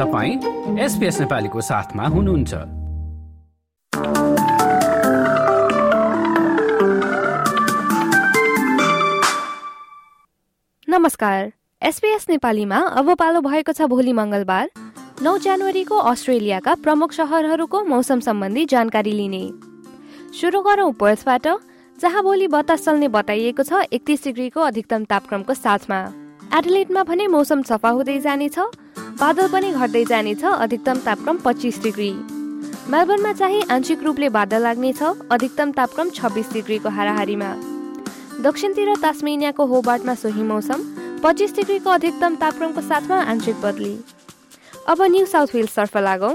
तपाईँ एसपिएस नेपालीको साथमा हुनुहुन्छ। नमस्कार। एसपीएस नेपालीमा अब पालो भएको छ भोलि मङ्गलबार। नौ जनवरीको अस्ट्रेलियाका प्रमुख सहरहरूको मौसम सम्बन्धी जानकारी लिने। सुरु गरौँ पर्सबाट जहाँ भोलि बतास चल्ने बताइएको छ एकतिस डिग्रीको अधिकतम तापक्रमको साथमा। एडलेटमा भने मौसम सफा हुँदै जानेछ बादल पनि घट्दै जानेछ अधिकतम तापक्रम पच्चिस डिग्री। मेलबर्नमा चाहिँ आंशिक रूपले बादल लाग्नेछ अधिकतम तापक्रम छब्बिस डिग्रीको हाराहारीमा। दक्षिणतिर तास्मेनियाको होबार्टमा सोही मौसम पच्चिस डिग्रीको अधिकतम तापक्रमको साथमा आंशिक बदली। अब न्यू साउथ वेल्सतर्फ लागौँ।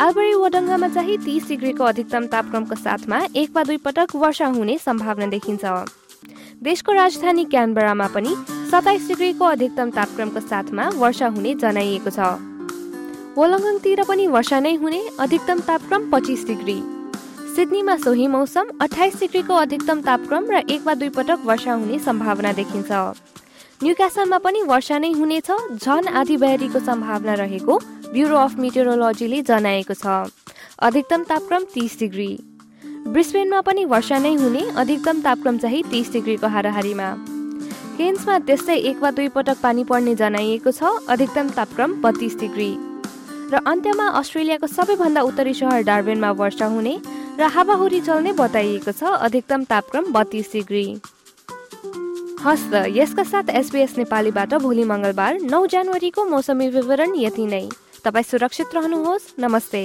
एल्बरी वडङ्गामा चाहिँ तिस डिग्रीको अधिकतम तापक्रमको साथमा एक वा दुई पटक वर्षा हुने सम्भावना देखिन्छ। देशको राजधानी क्यानबरामा पनि सताइस डिग्रीको अधिकतम तापक्रमको साथमा वर्षा हुने जनाइएको छ। वोलङ्गङतिर पनि वर्षा नै हुने अधिकतम तापक्रम पच्चिस डिग्री। सिडनीमा सोही मौसम अठाइस डिग्रीको अधिकतम तापक्रम र एक वा दुई पटक वर्षा हुने सम्भावना देखिन्छ। न्युक्यासलमा पनि वर्षा नै हुनेछ झन आधी बहरीको सम्भावना रहेको ब्युरो अफ मिटेरोलोजीले जनाएको छ। अधिकतम तापक्रम तिस डिग्री। ब्रिस्बेनमा पनि वर्षा नै हुने अधिकतम तापक्रम चाहिँ तिस डिग्रीको हाराहारीमा। केन्समा त्यस्तै एक वा दुई पटक पानी पर्ने जनाइएको छ अधिकतम तापक्रम बत्तिस डिग्री। र अन्त्यमा अस्ट्रेलियाको सबैभन्दा उत्तरी सहर डार्बेनमा वर्षा हुने र हावाहुरी चल्ने बताइएको छ अधिकतम तापक्रम बत्तिस डिग्री। हस् त यसका साथ एसबिएस नेपालीबाट भोलि मङ्गलबार नौ जनवरीको मौसमी विवरण यति नै। तपाईँ सुरक्षित रहनुहोस्। नमस्ते।